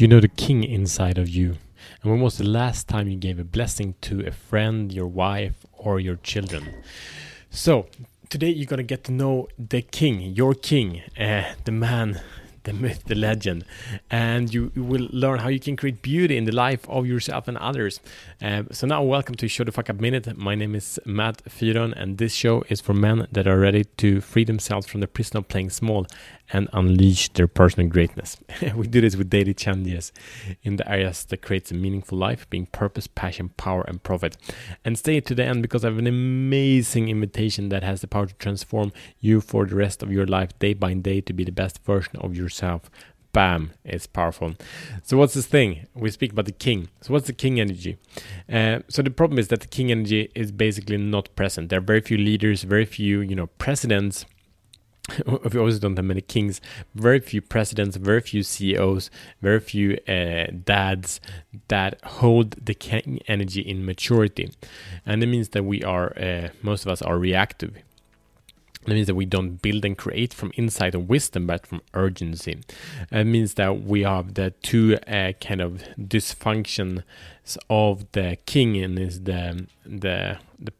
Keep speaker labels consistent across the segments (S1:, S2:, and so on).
S1: You know the king inside of you? And when was the last time you gave a blessing to a friend, your wife, or your children? So, today you're gonna get to know the king, your king, uh, the man the myth, the legend, and you, will learn how you can create beauty in the life of yourself and others. Uh, so now, welcome to Show the Fuck Up Minute. My name is Matt Fyron, and this show is for men that are ready to free themselves from the prison of playing small and unleash their personal greatness. we do this with daily challenges in the areas that creates a meaningful life, being purpose, passion, power, and profit. And stay to the end because I have an amazing invitation that has the power to transform you for the rest of your life, day by day, to be the best version of yourself. Bam, it's powerful. So, what's this thing? We speak about the king. So, what's the king energy? Uh, so, the problem is that the king energy is basically not present. There are very few leaders, very few, you know, presidents we also don't have many kings, very few presidents, very few CEOs, very few uh, dads that hold the king energy in maturity. And it means that we are, uh, most of us are reactive. It means that we don't build and create from inside of wisdom, but from urgency. It means that we have the two uh, kind of dysfunctions of the king, and is the the the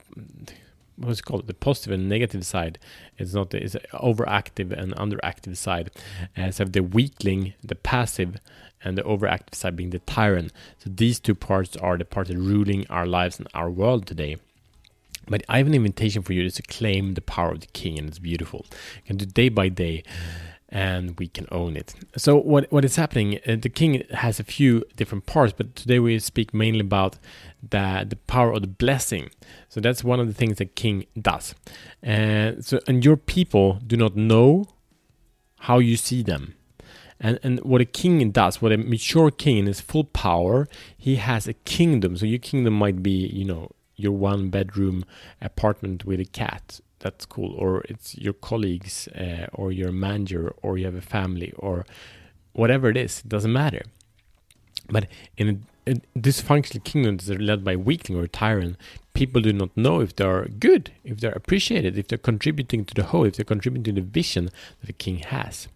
S1: what's called? The positive and negative side it's not it's overactive and underactive side. Uh, so the weakling the passive and the overactive side being the tyrant. So these two parts are the parts ruling our lives and our world today. But I have an invitation for you is to claim the power of the king, and it's beautiful. You can do day by day, and we can own it. So, what what is happening? Uh, the king has a few different parts, but today we speak mainly about the the power of the blessing. So that's one of the things that king does. And so and your people do not know how you see them. And and what a king does, what a mature king in his full power, he has a kingdom. So your kingdom might be, you know, your one bedroom apartment with a cat. That's cool. Or it's your colleagues, uh, or your manager, or you have a family, or whatever it is. It doesn't matter. But in a, a dysfunctional kingdom that are led by weakling or tyrant, people do not know if they're good, if they're appreciated, if they're contributing to the whole, if they're contributing to the vision that the king has.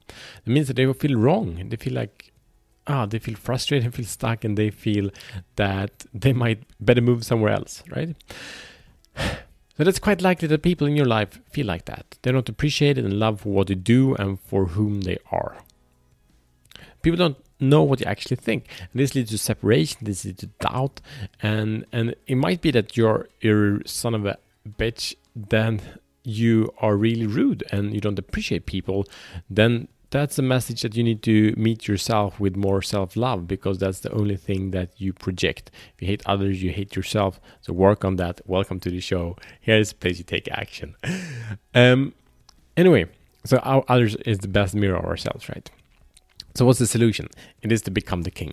S1: It means that they will feel wrong. They feel like, ah, they feel frustrated, and feel stuck, and they feel that they might better move somewhere else, right? So that's quite likely that people in your life feel like that. They're not appreciated and loved for what they do and for whom they are. People don't know what you actually think. And this leads to separation, this leads to doubt, and and it might be that you're you're son of a bitch, then you are really rude and you don't appreciate people, then that's a message that you need to meet yourself with more self-love because that's the only thing that you project. If you hate others, you hate yourself. So work on that. Welcome to the show. Here's a place you take action. Um anyway, so our others is the best mirror of ourselves, right? So, what's the solution? It is to become the king.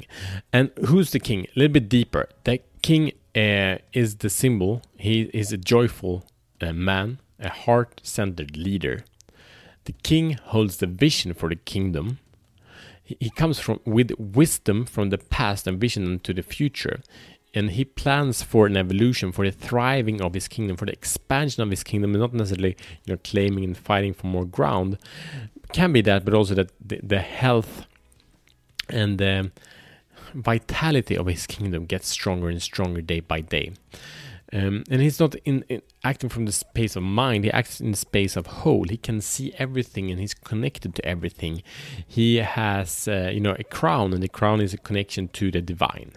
S1: And who's the king? A little bit deeper. The king uh, is the symbol, he is a joyful uh, man, a heart centered leader. The king holds the vision for the kingdom. He, comes from with wisdom from the past and vision into the future and he plans for an evolution for the thriving of his kingdom for the expansion of his kingdom not necessarily you know claiming and fighting for more ground can be that but also that the, the health and the vitality of his kingdom gets stronger and stronger day by day. Um, and he's not in, in, acting from the space of mind he acts in the space of whole he can see everything and he's connected to everything he has uh, you know a crown and the crown is a connection to the divine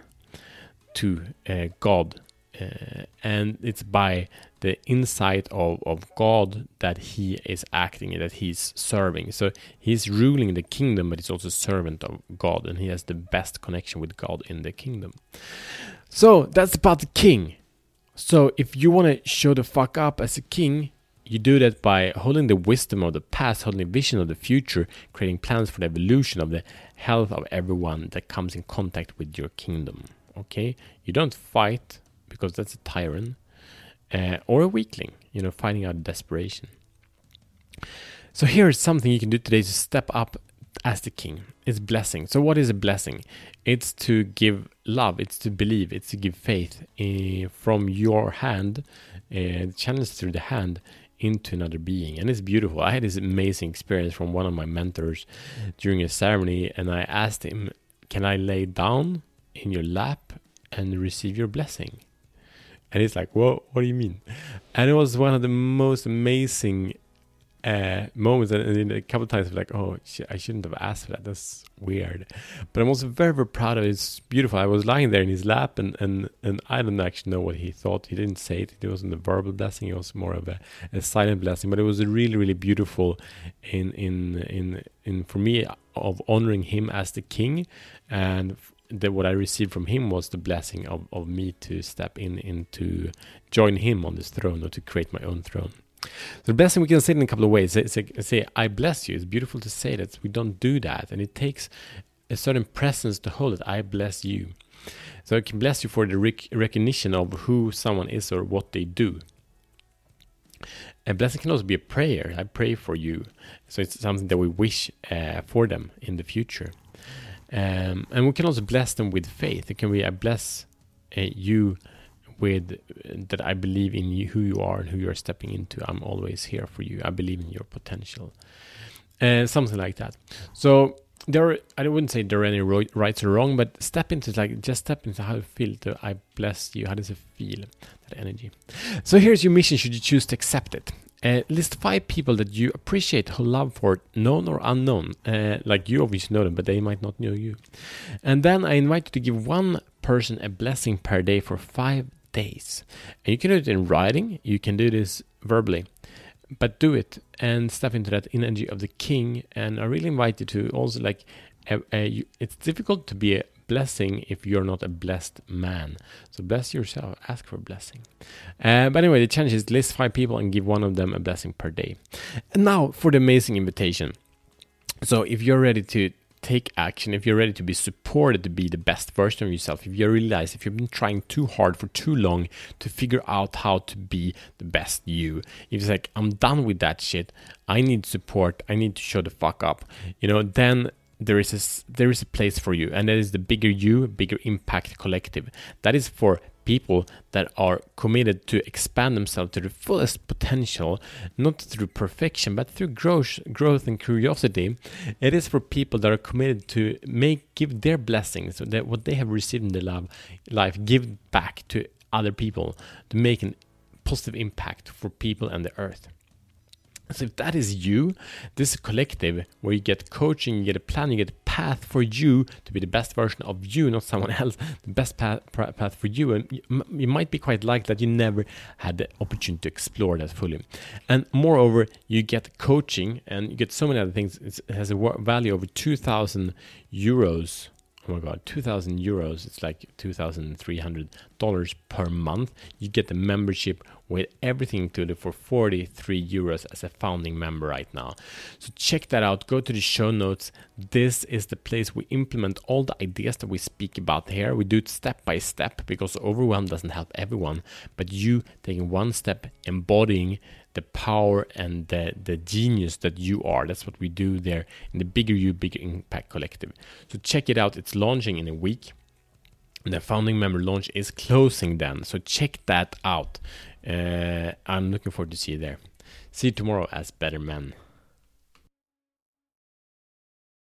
S1: to uh, god uh, and it's by the insight of, of God that he is acting, that he's serving. So he's ruling the kingdom, but he's also servant of God, and he has the best connection with God in the kingdom. So that's about the king. So if you want to show the fuck up as a king, you do that by holding the wisdom of the past, holding the vision of the future, creating plans for the evolution of the health of everyone that comes in contact with your kingdom. Okay? You don't fight because that's a tyrant uh, or a weakling, you know, finding out desperation. So here is something you can do today to step up as the king. It's blessing. So what is a blessing? It's to give love. It's to believe. It's to give faith uh, from your hand, uh, channels through the hand into another being and it's beautiful i had this amazing experience from one of my mentors during a ceremony and i asked him can I lay down in your lap and receive your blessing? And he's like, Whoa, what do you mean? And it was one of the most amazing uh, moments. And a couple times, like, oh, I shouldn't have asked for that. That's weird. But I'm also very, very proud of it. It's beautiful. I was lying there in his lap, and, and, and I don't actually know what he thought. He didn't say it. It wasn't a verbal blessing. It was more of a, a silent blessing. But it was really, really beautiful in, in, in, in, for me, of honoring him as the king and that what I received from him was the blessing of, of me to step in into join him on this throne or to create my own throne. So the thing we can say in a couple of ways. Say, say, say, I bless you. It's beautiful to say that. We don't do that. And it takes a certain presence to hold it. I bless you. So I can bless you for the rec- recognition of who someone is or what they do. A blessing can also be a prayer. I pray for you. So it's something that we wish uh, for them in the future. Um, and we can also bless them with faith. It can be I bless uh, you with that I believe in you, who you are and who you are stepping into. I'm always here for you. I believe in your potential, and uh, something like that. So there, I wouldn't say there are any rights or wrong, but step into like just step into how you feel. I bless you. How does it feel? That energy. So here's your mission. Should you choose to accept it? Uh, list five people that you appreciate who love for known or unknown. Uh, like you obviously know them, but they might not know you. And then I invite you to give one person a blessing per day for five days. And you can do it in writing, you can do this verbally, but do it and step into that energy of the king. And I really invite you to also like, you, it's difficult to be a blessing if you're not a blessed man. So bless yourself, ask for a blessing. Uh, but anyway, the challenge is list five people and give one of them a blessing per day. And now for the amazing invitation. So if you're ready to take action, if you're ready to be supported to be the best version of yourself, if you realize if you've been trying too hard for too long to figure out how to be the best you, if it's like, I'm done with that shit, I need support, I need to show the fuck up, you know, then there is a, there is a place for you and that is the bigger you bigger impact collective. That is for people that are committed to expand themselves to the fullest potential not through perfection but through growth growth and curiosity. It is for people that are committed to make give their blessings that what they have received in their love, life give back to other people to make a positive impact for people and the earth so if that is you, this collective where you get coaching, you get a plan, you get a path for you to be the best version of you, not someone else, the best path, path for you. And you, might be quite like that you never had the opportunity to explore that fully. And moreover, you get coaching and you get so many other things. It has a value over 2,000 euros oh my god 2000 euros it's like 2300 dollars per month. You get the membership with everything included for 43 euros as a founding member right now. So check that out. Go to the show notes. This is the place we implement all the ideas that we speak about here. We do it step by step because overwhelm doesn't help everyone but you taking one step embodying the power and the, the genius that you are. That's what we do there in the Bigger You, Bigger Impact Collective. So check it out. It's launching in a week. The founding member launch is closing then. So check that out. Uh, I'm looking forward to see you there. See you tomorrow as better men.